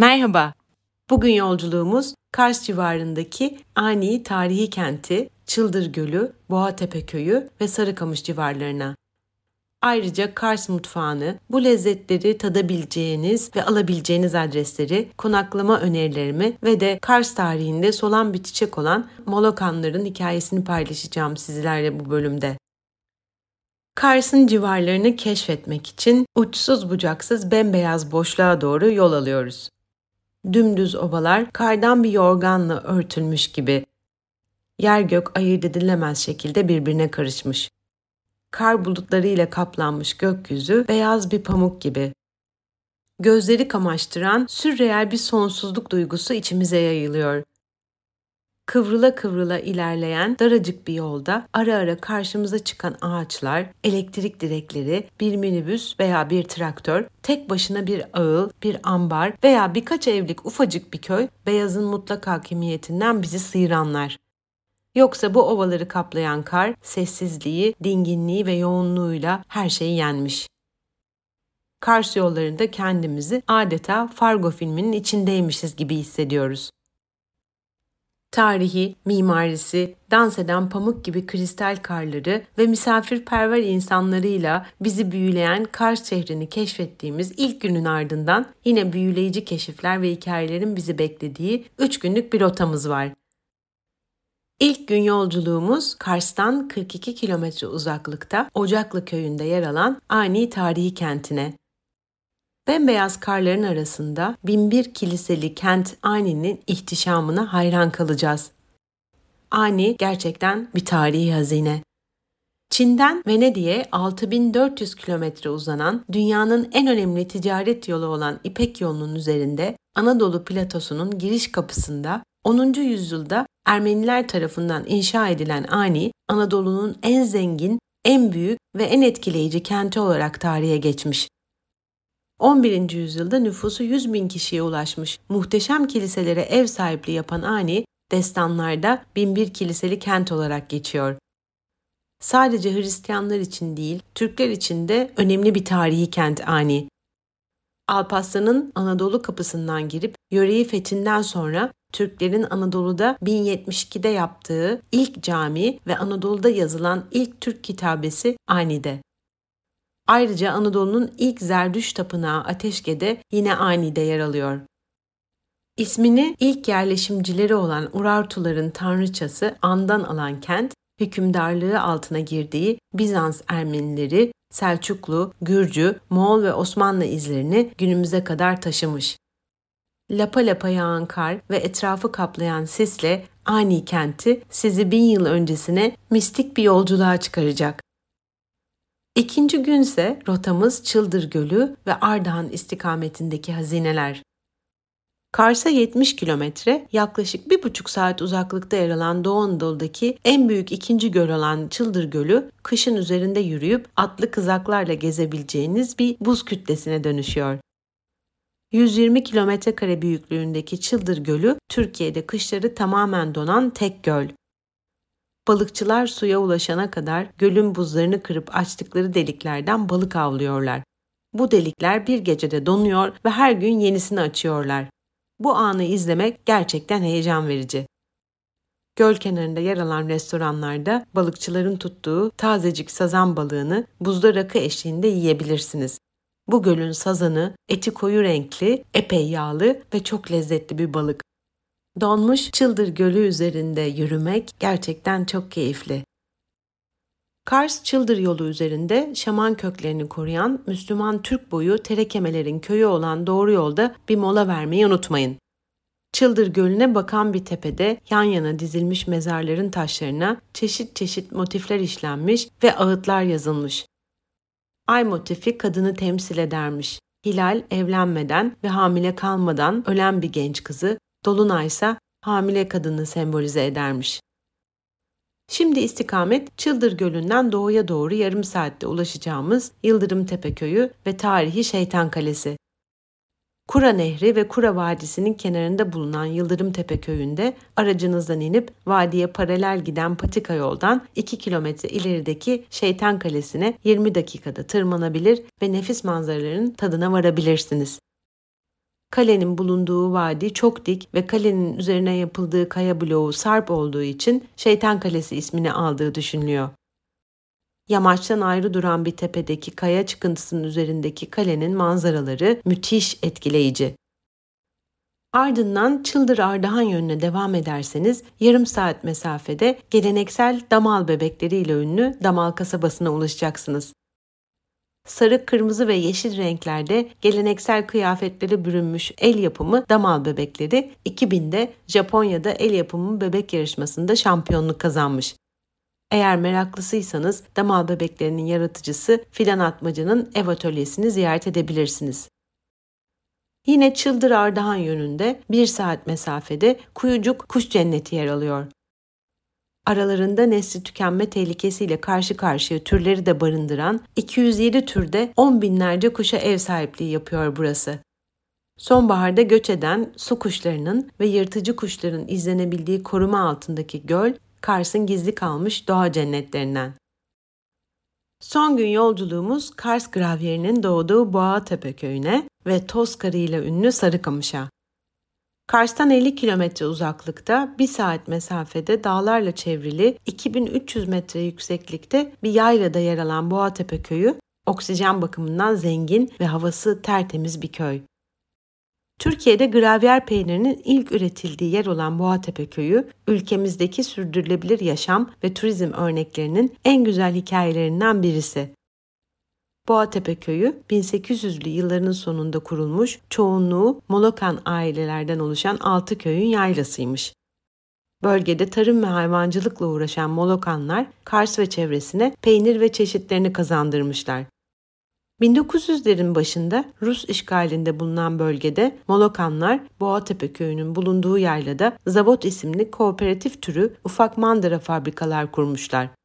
Merhaba. Bugün yolculuğumuz Kars civarındaki ani tarihi kenti, Çıldır Gölü, Boğatepe Köyü ve Sarıkamış civarlarına. Ayrıca Kars mutfağını, bu lezzetleri tadabileceğiniz ve alabileceğiniz adresleri, konaklama önerilerimi ve de Kars tarihinde solan bir çiçek olan Molokanların hikayesini paylaşacağım sizlerle bu bölümde. Kars'ın civarlarını keşfetmek için uçsuz bucaksız bembeyaz boşluğa doğru yol alıyoruz. Dümdüz ovalar kardan bir yorganla örtülmüş gibi. Yer gök ayırt edilemez şekilde birbirine karışmış. Kar bulutlarıyla kaplanmış gökyüzü beyaz bir pamuk gibi. Gözleri kamaştıran sürreel bir sonsuzluk duygusu içimize yayılıyor. Kıvrıla kıvrıla ilerleyen daracık bir yolda ara ara karşımıza çıkan ağaçlar, elektrik direkleri, bir minibüs veya bir traktör, tek başına bir ağıl, bir ambar veya birkaç evlik ufacık bir köy beyazın mutlak hakimiyetinden bizi sıyıranlar. Yoksa bu ovaları kaplayan kar sessizliği, dinginliği ve yoğunluğuyla her şeyi yenmiş. Kars yollarında kendimizi adeta Fargo filminin içindeymişiz gibi hissediyoruz. Tarihi, mimarisi, dans eden pamuk gibi kristal karları ve misafirperver insanlarıyla bizi büyüleyen Kars şehrini keşfettiğimiz ilk günün ardından yine büyüleyici keşifler ve hikayelerin bizi beklediği 3 günlük bir rotamız var. İlk gün yolculuğumuz Kars'tan 42 kilometre uzaklıkta Ocaklı köyünde yer alan ani tarihi kentine. Bembeyaz karların arasında binbir kiliseli kent Ani'nin ihtişamına hayran kalacağız. Ani gerçekten bir tarihi hazine. Çin'den Venedik'e 6400 kilometre uzanan dünyanın en önemli ticaret yolu olan İpek yolunun üzerinde Anadolu platosunun giriş kapısında 10. yüzyılda Ermeniler tarafından inşa edilen Ani, Anadolu'nun en zengin, en büyük ve en etkileyici kenti olarak tarihe geçmiş. 11. yüzyılda nüfusu 100 bin kişiye ulaşmış muhteşem kiliselere ev sahipliği yapan Ani, destanlarda binbir kiliseli kent olarak geçiyor. Sadece Hristiyanlar için değil, Türkler için de önemli bir tarihi kent Ani. Alparslan'ın Anadolu kapısından girip yöreyi fethinden sonra Türklerin Anadolu'da 1072'de yaptığı ilk cami ve Anadolu'da yazılan ilk Türk kitabesi Ani'de. Ayrıca Anadolu'nun ilk Zerdüş tapınağı Ateşke'de yine Ani'de yer alıyor. İsmini ilk yerleşimcileri olan Urartuların tanrıçası An'dan alan kent, hükümdarlığı altına girdiği Bizans Ermenileri, Selçuklu, Gürcü, Moğol ve Osmanlı izlerini günümüze kadar taşımış. Lapa lapa yağan kar ve etrafı kaplayan sisle ani kenti sizi bin yıl öncesine mistik bir yolculuğa çıkaracak. İkinci günse rotamız Çıldır Gölü ve Ardahan istikametindeki hazineler. Kars'a 70 kilometre, yaklaşık bir buçuk saat uzaklıkta yer alan Doğu Anadolu'daki en büyük ikinci göl olan Çıldır Gölü, kışın üzerinde yürüyüp atlı kızaklarla gezebileceğiniz bir buz kütlesine dönüşüyor. 120 kilometre kare büyüklüğündeki Çıldır Gölü, Türkiye'de kışları tamamen donan tek göl. Balıkçılar suya ulaşana kadar gölün buzlarını kırıp açtıkları deliklerden balık avlıyorlar. Bu delikler bir gecede donuyor ve her gün yenisini açıyorlar. Bu anı izlemek gerçekten heyecan verici. Göl kenarında yer alan restoranlarda balıkçıların tuttuğu tazecik sazan balığını buzda rakı eşliğinde yiyebilirsiniz. Bu gölün sazanı eti koyu renkli, epey yağlı ve çok lezzetli bir balık. Donmuş Çıldır Gölü üzerinde yürümek gerçekten çok keyifli. Kars Çıldır yolu üzerinde şaman köklerini koruyan Müslüman Türk boyu terekemelerin köyü olan doğru yolda bir mola vermeyi unutmayın. Çıldır Gölü'ne bakan bir tepede yan yana dizilmiş mezarların taşlarına çeşit çeşit motifler işlenmiş ve ağıtlar yazılmış. Ay motifi kadını temsil edermiş. Hilal evlenmeden ve hamile kalmadan ölen bir genç kızı, Dolunay ise hamile kadını sembolize edermiş. Şimdi istikamet Çıldır Gölü'nden doğuya doğru yarım saatte ulaşacağımız Yıldırım Tepe Köyü ve tarihi Şeytan Kalesi. Kura Nehri ve Kura Vadisi'nin kenarında bulunan Yıldırım Tepe Köyü'nde aracınızdan inip vadiye paralel giden patika yoldan 2 kilometre ilerideki Şeytan Kalesi'ne 20 dakikada tırmanabilir ve nefis manzaraların tadına varabilirsiniz. Kalenin bulunduğu vadi çok dik ve kalenin üzerine yapıldığı kaya bloğu sarp olduğu için Şeytan Kalesi ismini aldığı düşünülüyor. Yamaçtan ayrı duran bir tepedeki kaya çıkıntısının üzerindeki kalenin manzaraları müthiş etkileyici. Ardından Çıldır Ardahan yönüne devam ederseniz yarım saat mesafede geleneksel damal bebekleriyle ünlü Damal kasabasına ulaşacaksınız sarı, kırmızı ve yeşil renklerde geleneksel kıyafetleri bürünmüş el yapımı damal bebekleri 2000'de Japonya'da el yapımı bebek yarışmasında şampiyonluk kazanmış. Eğer meraklısıysanız damal bebeklerinin yaratıcısı Fidan Atmacı'nın ev atölyesini ziyaret edebilirsiniz. Yine Çıldır Ardahan yönünde bir saat mesafede Kuyucuk Kuş Cenneti yer alıyor aralarında nesli tükenme tehlikesiyle karşı karşıya türleri de barındıran 207 türde 10 binlerce kuşa ev sahipliği yapıyor burası. Sonbaharda göç eden su kuşlarının ve yırtıcı kuşların izlenebildiği koruma altındaki göl, Kars'ın gizli kalmış doğa cennetlerinden. Son gün yolculuğumuz Kars Gravyeri'nin doğduğu Boğatepe köyüne ve toz karıyla ünlü Sarıkamış'a. Kars'tan 50 kilometre uzaklıkta bir saat mesafede dağlarla çevrili 2300 metre yükseklikte bir yaylada yer alan Boğatepe köyü oksijen bakımından zengin ve havası tertemiz bir köy. Türkiye'de gravyer peynirinin ilk üretildiği yer olan Boğatepe köyü, ülkemizdeki sürdürülebilir yaşam ve turizm örneklerinin en güzel hikayelerinden birisi. Boğatepe köyü 1800'lü yılların sonunda kurulmuş, çoğunluğu Molokan ailelerden oluşan altı köyün yaylasıymış. Bölgede tarım ve hayvancılıkla uğraşan Molokanlar Kars ve çevresine peynir ve çeşitlerini kazandırmışlar. 1900'lerin başında Rus işgalinde bulunan bölgede Molokanlar Boğatepe köyünün bulunduğu yaylada Zavot isimli kooperatif türü ufak mandıra fabrikalar kurmuşlar.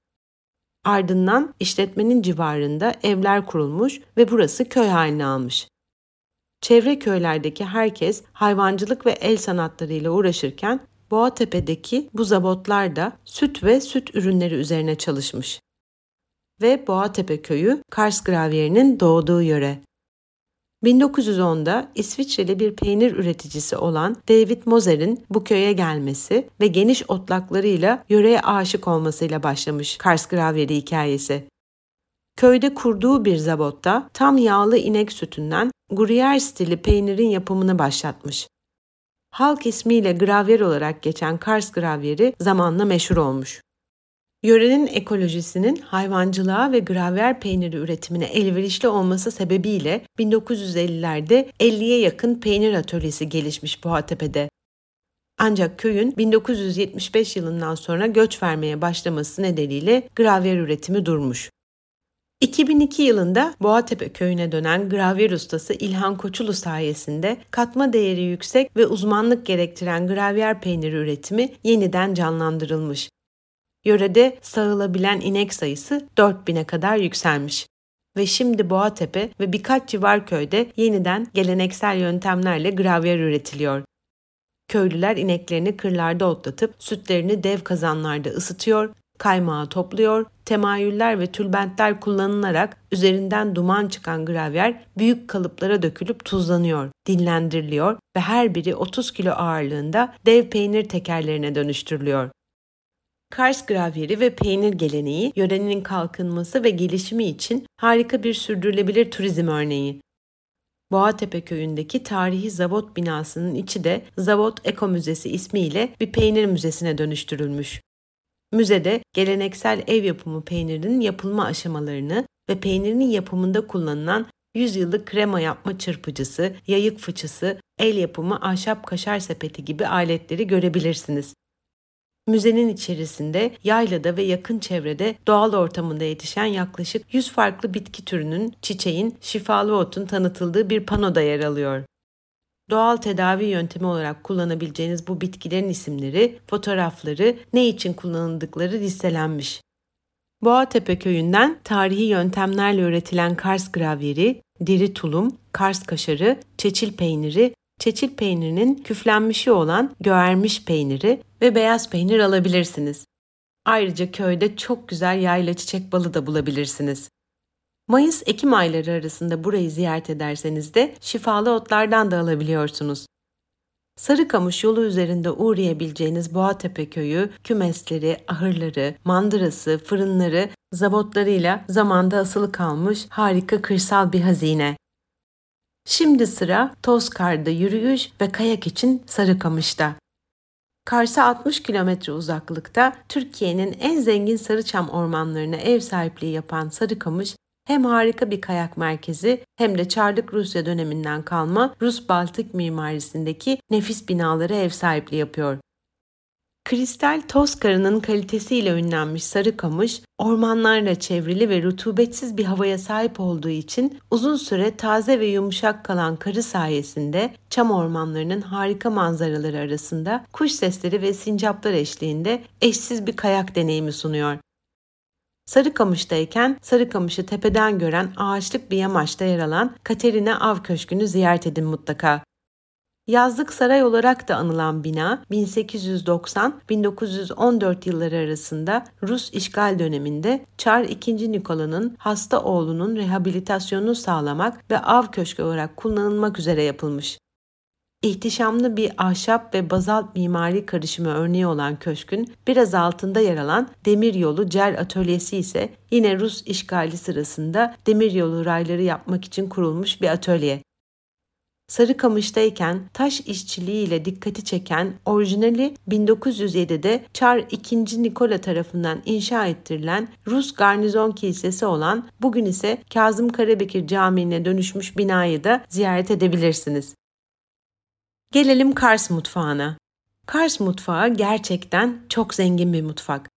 Ardından işletmenin civarında evler kurulmuş ve burası köy haline almış. Çevre köylerdeki herkes hayvancılık ve el sanatlarıyla uğraşırken Boğatepe'deki bu zabotlar da süt ve süt ürünleri üzerine çalışmış. Ve Boğatepe köyü Kars gravyerinin doğduğu yöre. 1910'da İsviçreli bir peynir üreticisi olan David Moser'in bu köye gelmesi ve geniş otlaklarıyla yöreye aşık olmasıyla başlamış Kars gravyeri hikayesi. Köyde kurduğu bir zabotta tam yağlı inek sütünden Gruyère stili peynirin yapımını başlatmış. Halk ismiyle gravyer olarak geçen Kars gravyeri zamanla meşhur olmuş. Yörenin ekolojisinin hayvancılığa ve gravyer peyniri üretimine elverişli olması sebebiyle 1950'lerde 50'ye yakın peynir atölyesi gelişmiş Boğatepe'de. Ancak köyün 1975 yılından sonra göç vermeye başlaması nedeniyle gravyer üretimi durmuş. 2002 yılında Boğatepe köyüne dönen gravyer ustası İlhan Koçulu sayesinde katma değeri yüksek ve uzmanlık gerektiren gravyer peyniri üretimi yeniden canlandırılmış Yörede sağılabilen inek sayısı 4000'e kadar yükselmiş. Ve şimdi Boğatepe ve birkaç civar köyde yeniden geleneksel yöntemlerle gravyer üretiliyor. Köylüler ineklerini kırlarda otlatıp sütlerini dev kazanlarda ısıtıyor, kaymağı topluyor, temayüller ve tülbentler kullanılarak üzerinden duman çıkan gravyer büyük kalıplara dökülüp tuzlanıyor, dinlendiriliyor ve her biri 30 kilo ağırlığında dev peynir tekerlerine dönüştürülüyor. Kars gravyeri ve peynir geleneği yörenin kalkınması ve gelişimi için harika bir sürdürülebilir turizm örneği. Boğatepe köyündeki tarihi Zavot binasının içi de Zavot Eko Müzesi ismiyle bir peynir müzesine dönüştürülmüş. Müzede geleneksel ev yapımı peynirinin yapılma aşamalarını ve peynirinin yapımında kullanılan 100 yıllık krema yapma çırpıcısı, yayık fıçısı, el yapımı ahşap kaşar sepeti gibi aletleri görebilirsiniz. Müzenin içerisinde, yaylada ve yakın çevrede doğal ortamında yetişen yaklaşık 100 farklı bitki türünün, çiçeğin, şifalı otun tanıtıldığı bir panoda yer alıyor. Doğal tedavi yöntemi olarak kullanabileceğiniz bu bitkilerin isimleri, fotoğrafları, ne için kullanıldıkları listelenmiş. Boğatepe köyünden tarihi yöntemlerle üretilen Kars gravyeri, diri tulum, Kars kaşarı, çeçil peyniri, çeçil peynirinin küflenmişi olan göğermiş peyniri ve beyaz peynir alabilirsiniz. Ayrıca köyde çok güzel yayla çiçek balı da bulabilirsiniz. Mayıs-Ekim ayları arasında burayı ziyaret ederseniz de şifalı otlardan da alabiliyorsunuz. Sarıkamış yolu üzerinde uğrayabileceğiniz Boğatepe köyü, kümesleri, ahırları, mandırası, fırınları, zabotlarıyla zamanda asılı kalmış harika kırsal bir hazine. Şimdi sıra Tozkar'da yürüyüş ve kayak için Sarıkamış'ta. Kars'a 60 kilometre uzaklıkta Türkiye'nin en zengin sarıçam ormanlarına ev sahipliği yapan Sarıkamış, hem harika bir kayak merkezi hem de Çarlık Rusya döneminden kalma Rus-Baltık mimarisindeki nefis binalara ev sahipliği yapıyor. Kristal toz kalitesiyle ünlenmiş Sarıkamış, ormanlarla çevrili ve rutubetsiz bir havaya sahip olduğu için uzun süre taze ve yumuşak kalan karı sayesinde çam ormanlarının harika manzaraları arasında kuş sesleri ve sincaplar eşliğinde eşsiz bir kayak deneyimi sunuyor. Sarıkamış'tayken Sarıkamış'ı tepeden gören ağaçlık bir yamaçta yer alan Katerina Av Köşkü'nü ziyaret edin mutlaka. Yazlık saray olarak da anılan bina 1890-1914 yılları arasında Rus işgal döneminde Çar II. Nikola'nın hasta oğlunun rehabilitasyonunu sağlamak ve av köşkü olarak kullanılmak üzere yapılmış. İhtişamlı bir ahşap ve bazalt mimari karışımı örneği olan köşkün biraz altında yer alan demiryolu cer atölyesi ise yine Rus işgali sırasında demiryolu rayları yapmak için kurulmuş bir atölye. Sarıkamış'tayken taş işçiliğiyle dikkati çeken orijinali 1907'de Çar II. Nikola tarafından inşa ettirilen Rus Garnizon Kilisesi olan bugün ise Kazım Karabekir Camii'ne dönüşmüş binayı da ziyaret edebilirsiniz. Gelelim Kars mutfağına. Kars mutfağı gerçekten çok zengin bir mutfak.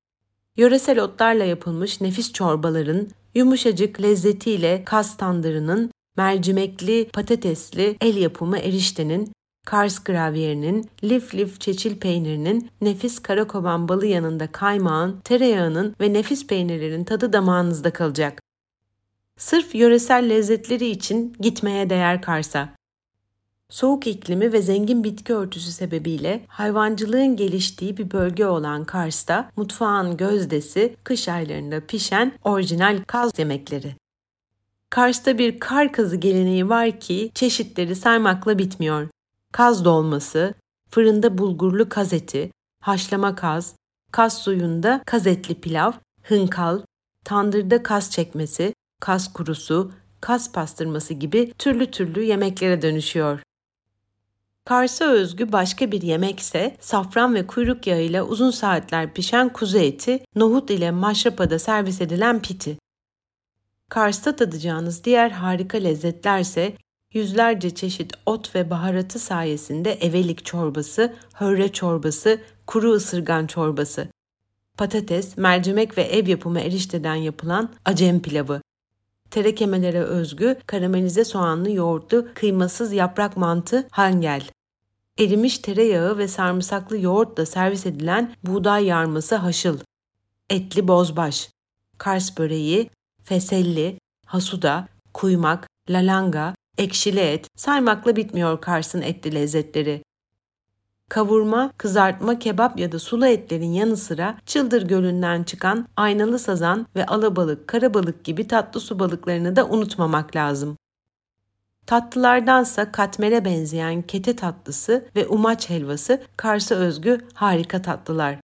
Yöresel otlarla yapılmış nefis çorbaların, yumuşacık lezzetiyle kas tandırının, mercimekli, patatesli, el yapımı eriştenin, Kars gravyerinin, lif lif çeçil peynirinin, nefis karakovan balı yanında kaymağın, tereyağının ve nefis peynirlerin tadı damağınızda kalacak. Sırf yöresel lezzetleri için gitmeye değer Kars'a. Soğuk iklimi ve zengin bitki örtüsü sebebiyle hayvancılığın geliştiği bir bölge olan Kars'ta mutfağın gözdesi kış aylarında pişen orijinal kaz yemekleri. Kars'ta bir kar kazı geleneği var ki çeşitleri saymakla bitmiyor. Kaz dolması, fırında bulgurlu kaz eti, haşlama kaz, kaz suyunda kaz etli pilav, hınkal, tandırda kaz çekmesi, kaz kurusu, kaz pastırması gibi türlü türlü yemeklere dönüşüyor. Kars'a özgü başka bir yemek ise safran ve kuyruk yağıyla uzun saatler pişen kuzu eti, nohut ile maşrapada servis edilen piti. Kars'ta tadacağınız diğer harika lezzetler ise yüzlerce çeşit ot ve baharatı sayesinde evelik çorbası, hörre çorbası, kuru ısırgan çorbası. Patates, mercimek ve ev yapımı erişteden yapılan acem pilavı. Terekemelere özgü karamelize soğanlı yoğurtlu kıymasız yaprak mantı hangel erimiş tereyağı ve sarımsaklı yoğurtla servis edilen buğday yarması haşıl, etli bozbaş, kars böreği, feselli, hasuda, kuymak, lalanga, ekşili et saymakla bitmiyor Kars'ın etli lezzetleri. Kavurma, kızartma, kebap ya da sulu etlerin yanı sıra Çıldır Gölü'nden çıkan aynalı sazan ve alabalık, karabalık gibi tatlı su balıklarını da unutmamak lazım. Tatlılardansa katmere benzeyen kete tatlısı ve umaç helvası Kars'a özgü harika tatlılar.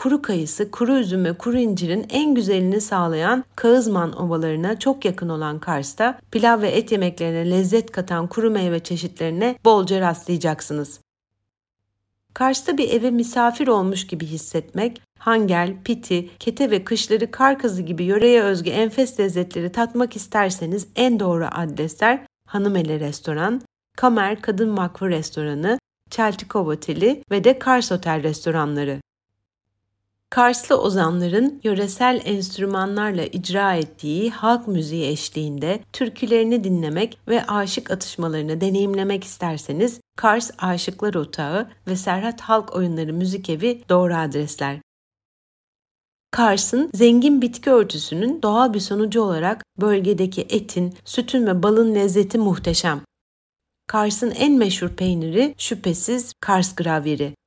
Kuru kayısı, kuru üzüm ve kuru incirin en güzelini sağlayan Kağızman ovalarına çok yakın olan Kars'ta pilav ve et yemeklerine lezzet katan kuru meyve çeşitlerine bolca rastlayacaksınız. Kars'ta bir eve misafir olmuş gibi hissetmek, hangel, piti, kete ve kışları kar kızı gibi yöreye özgü enfes lezzetleri tatmak isterseniz en doğru adresler Hanımeli Restoran, Kamer Kadın Vakfı Restoranı, Çeltikov Oteli ve de Kars Otel restoranları. Karslı ozanların yöresel enstrümanlarla icra ettiği halk müziği eşliğinde türkülerini dinlemek ve aşık atışmalarını deneyimlemek isterseniz Kars Aşıklar Otağı ve Serhat Halk Oyunları Müzik Evi doğru adresler. Kars'ın zengin bitki örtüsünün doğal bir sonucu olarak bölgedeki etin, sütün ve balın lezzeti muhteşem. Kars'ın en meşhur peyniri şüphesiz Kars gravyeri.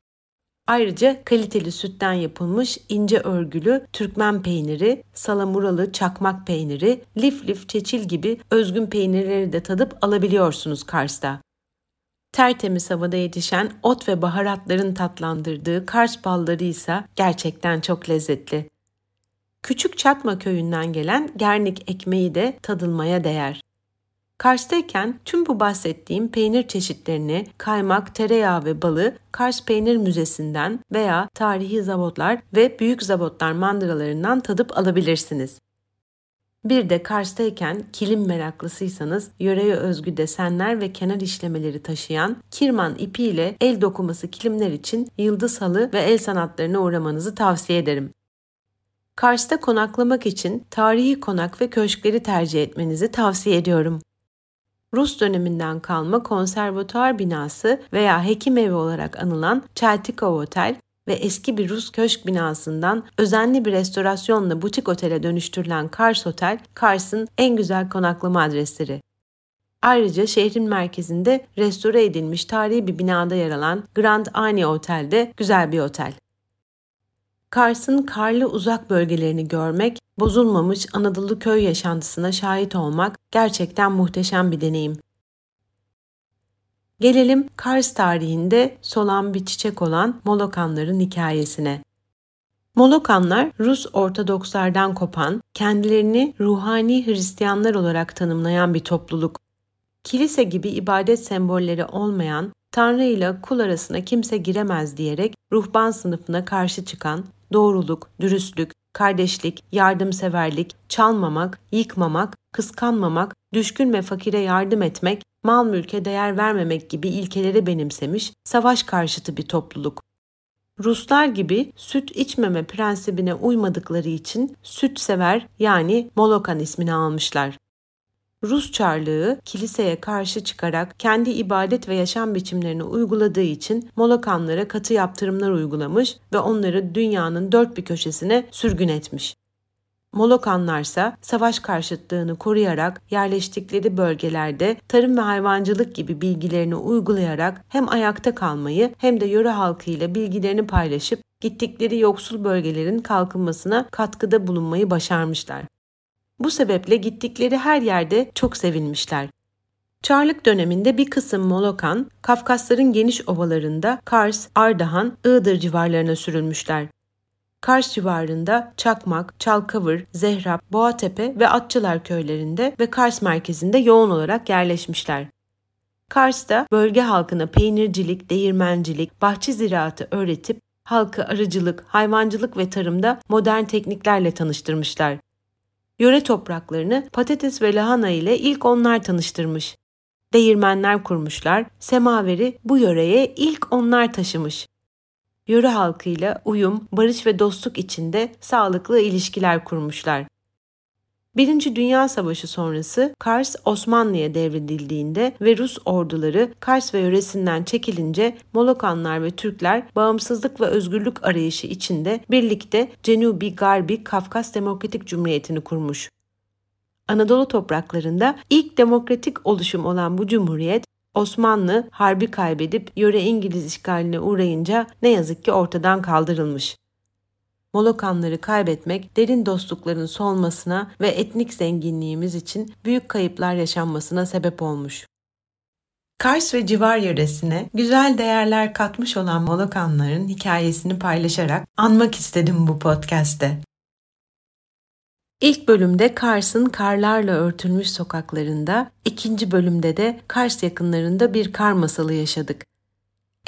Ayrıca kaliteli sütten yapılmış ince örgülü Türkmen peyniri, salamuralı çakmak peyniri, lif lif çeçil gibi özgün peynirleri de tadıp alabiliyorsunuz Kars'ta. Tertemiz havada yetişen ot ve baharatların tatlandırdığı Kars balları ise gerçekten çok lezzetli. Küçük Çatma köyünden gelen gernik ekmeği de tadılmaya değer. Kars'tayken tüm bu bahsettiğim peynir çeşitlerini kaymak, tereyağı ve balı Kars Peynir Müzesi'nden veya tarihi zabotlar ve büyük zabotlar mandıralarından tadıp alabilirsiniz. Bir de Kars'tayken kilim meraklısıysanız yöreye özgü desenler ve kenar işlemeleri taşıyan kirman ipiyle el dokuması kilimler için Yıldız Halı ve el sanatlarına uğramanızı tavsiye ederim. Kars'ta konaklamak için tarihi konak ve köşkleri tercih etmenizi tavsiye ediyorum. Rus döneminden kalma konservatuar binası veya hekim evi olarak anılan Cheltikov Otel ve eski bir Rus köşk binasından özenli bir restorasyonla butik otele dönüştürülen Kars Otel, Kars'ın en güzel konaklama adresleri. Ayrıca şehrin merkezinde restore edilmiş tarihi bir binada yer alan Grand Ani Otel de güzel bir otel. Kars'ın karlı uzak bölgelerini görmek, bozulmamış Anadolu köy yaşantısına şahit olmak gerçekten muhteşem bir deneyim. Gelelim Kars tarihinde solan bir çiçek olan Molokanların hikayesine. Molokanlar Rus Ortodokslardan kopan, kendilerini ruhani Hristiyanlar olarak tanımlayan bir topluluk. Kilise gibi ibadet sembolleri olmayan, Tanrı ile kul arasına kimse giremez diyerek ruhban sınıfına karşı çıkan, doğruluk, dürüstlük, kardeşlik, yardımseverlik, çalmamak, yıkmamak, kıskanmamak, düşkün ve fakire yardım etmek, mal mülke değer vermemek gibi ilkeleri benimsemiş, savaş karşıtı bir topluluk. Ruslar gibi süt içmeme prensibine uymadıkları için süt sever yani Molokan ismini almışlar. Rus Çarlığı kiliseye karşı çıkarak kendi ibadet ve yaşam biçimlerini uyguladığı için Molokanlara katı yaptırımlar uygulamış ve onları dünyanın dört bir köşesine sürgün etmiş. Molokanlarsa savaş karşıtlığını koruyarak yerleştikleri bölgelerde tarım ve hayvancılık gibi bilgilerini uygulayarak hem ayakta kalmayı hem de yöre halkıyla bilgilerini paylaşıp gittikleri yoksul bölgelerin kalkınmasına katkıda bulunmayı başarmışlar. Bu sebeple gittikleri her yerde çok sevinmişler. Çarlık döneminde bir kısım Molokan, Kafkasların geniş ovalarında Kars, Ardahan, Iğdır civarlarına sürülmüşler. Kars civarında Çakmak, Çalkavır, Zehrap, Boğatepe ve Atçılar köylerinde ve Kars merkezinde yoğun olarak yerleşmişler. Kars'ta bölge halkına peynircilik, değirmencilik, bahçe ziraatı öğretip halkı arıcılık, hayvancılık ve tarımda modern tekniklerle tanıştırmışlar. Yöre topraklarını patates ve lahana ile ilk onlar tanıştırmış. Değirmenler kurmuşlar, semaveri bu yöreye ilk onlar taşımış. Yöre halkıyla uyum, barış ve dostluk içinde sağlıklı ilişkiler kurmuşlar. Birinci Dünya Savaşı sonrası Kars Osmanlı'ya devredildiğinde ve Rus orduları Kars ve yöresinden çekilince Molokanlar ve Türkler bağımsızlık ve özgürlük arayışı içinde birlikte Cenubi Garbi Kafkas Demokratik Cumhuriyeti'ni kurmuş. Anadolu topraklarında ilk demokratik oluşum olan bu cumhuriyet Osmanlı harbi kaybedip yöre İngiliz işgaline uğrayınca ne yazık ki ortadan kaldırılmış. Molokanları kaybetmek derin dostlukların solmasına ve etnik zenginliğimiz için büyük kayıplar yaşanmasına sebep olmuş. Kars ve civar yöresine güzel değerler katmış olan Molokanların hikayesini paylaşarak anmak istedim bu podcast'te. İlk bölümde Kars'ın karlarla örtülmüş sokaklarında, ikinci bölümde de Kars yakınlarında bir kar masalı yaşadık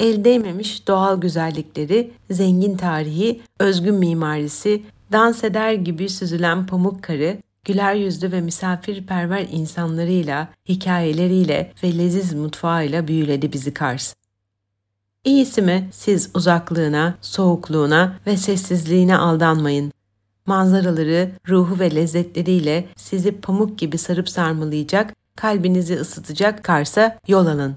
el değmemiş doğal güzellikleri, zengin tarihi, özgün mimarisi, dans eder gibi süzülen pamuk karı, güler yüzlü ve misafirperver insanlarıyla, hikayeleriyle ve leziz mutfağıyla büyüledi bizi Kars. İyisi mi siz uzaklığına, soğukluğuna ve sessizliğine aldanmayın. Manzaraları, ruhu ve lezzetleriyle sizi pamuk gibi sarıp sarmalayacak, kalbinizi ısıtacak Kars'a yol alın.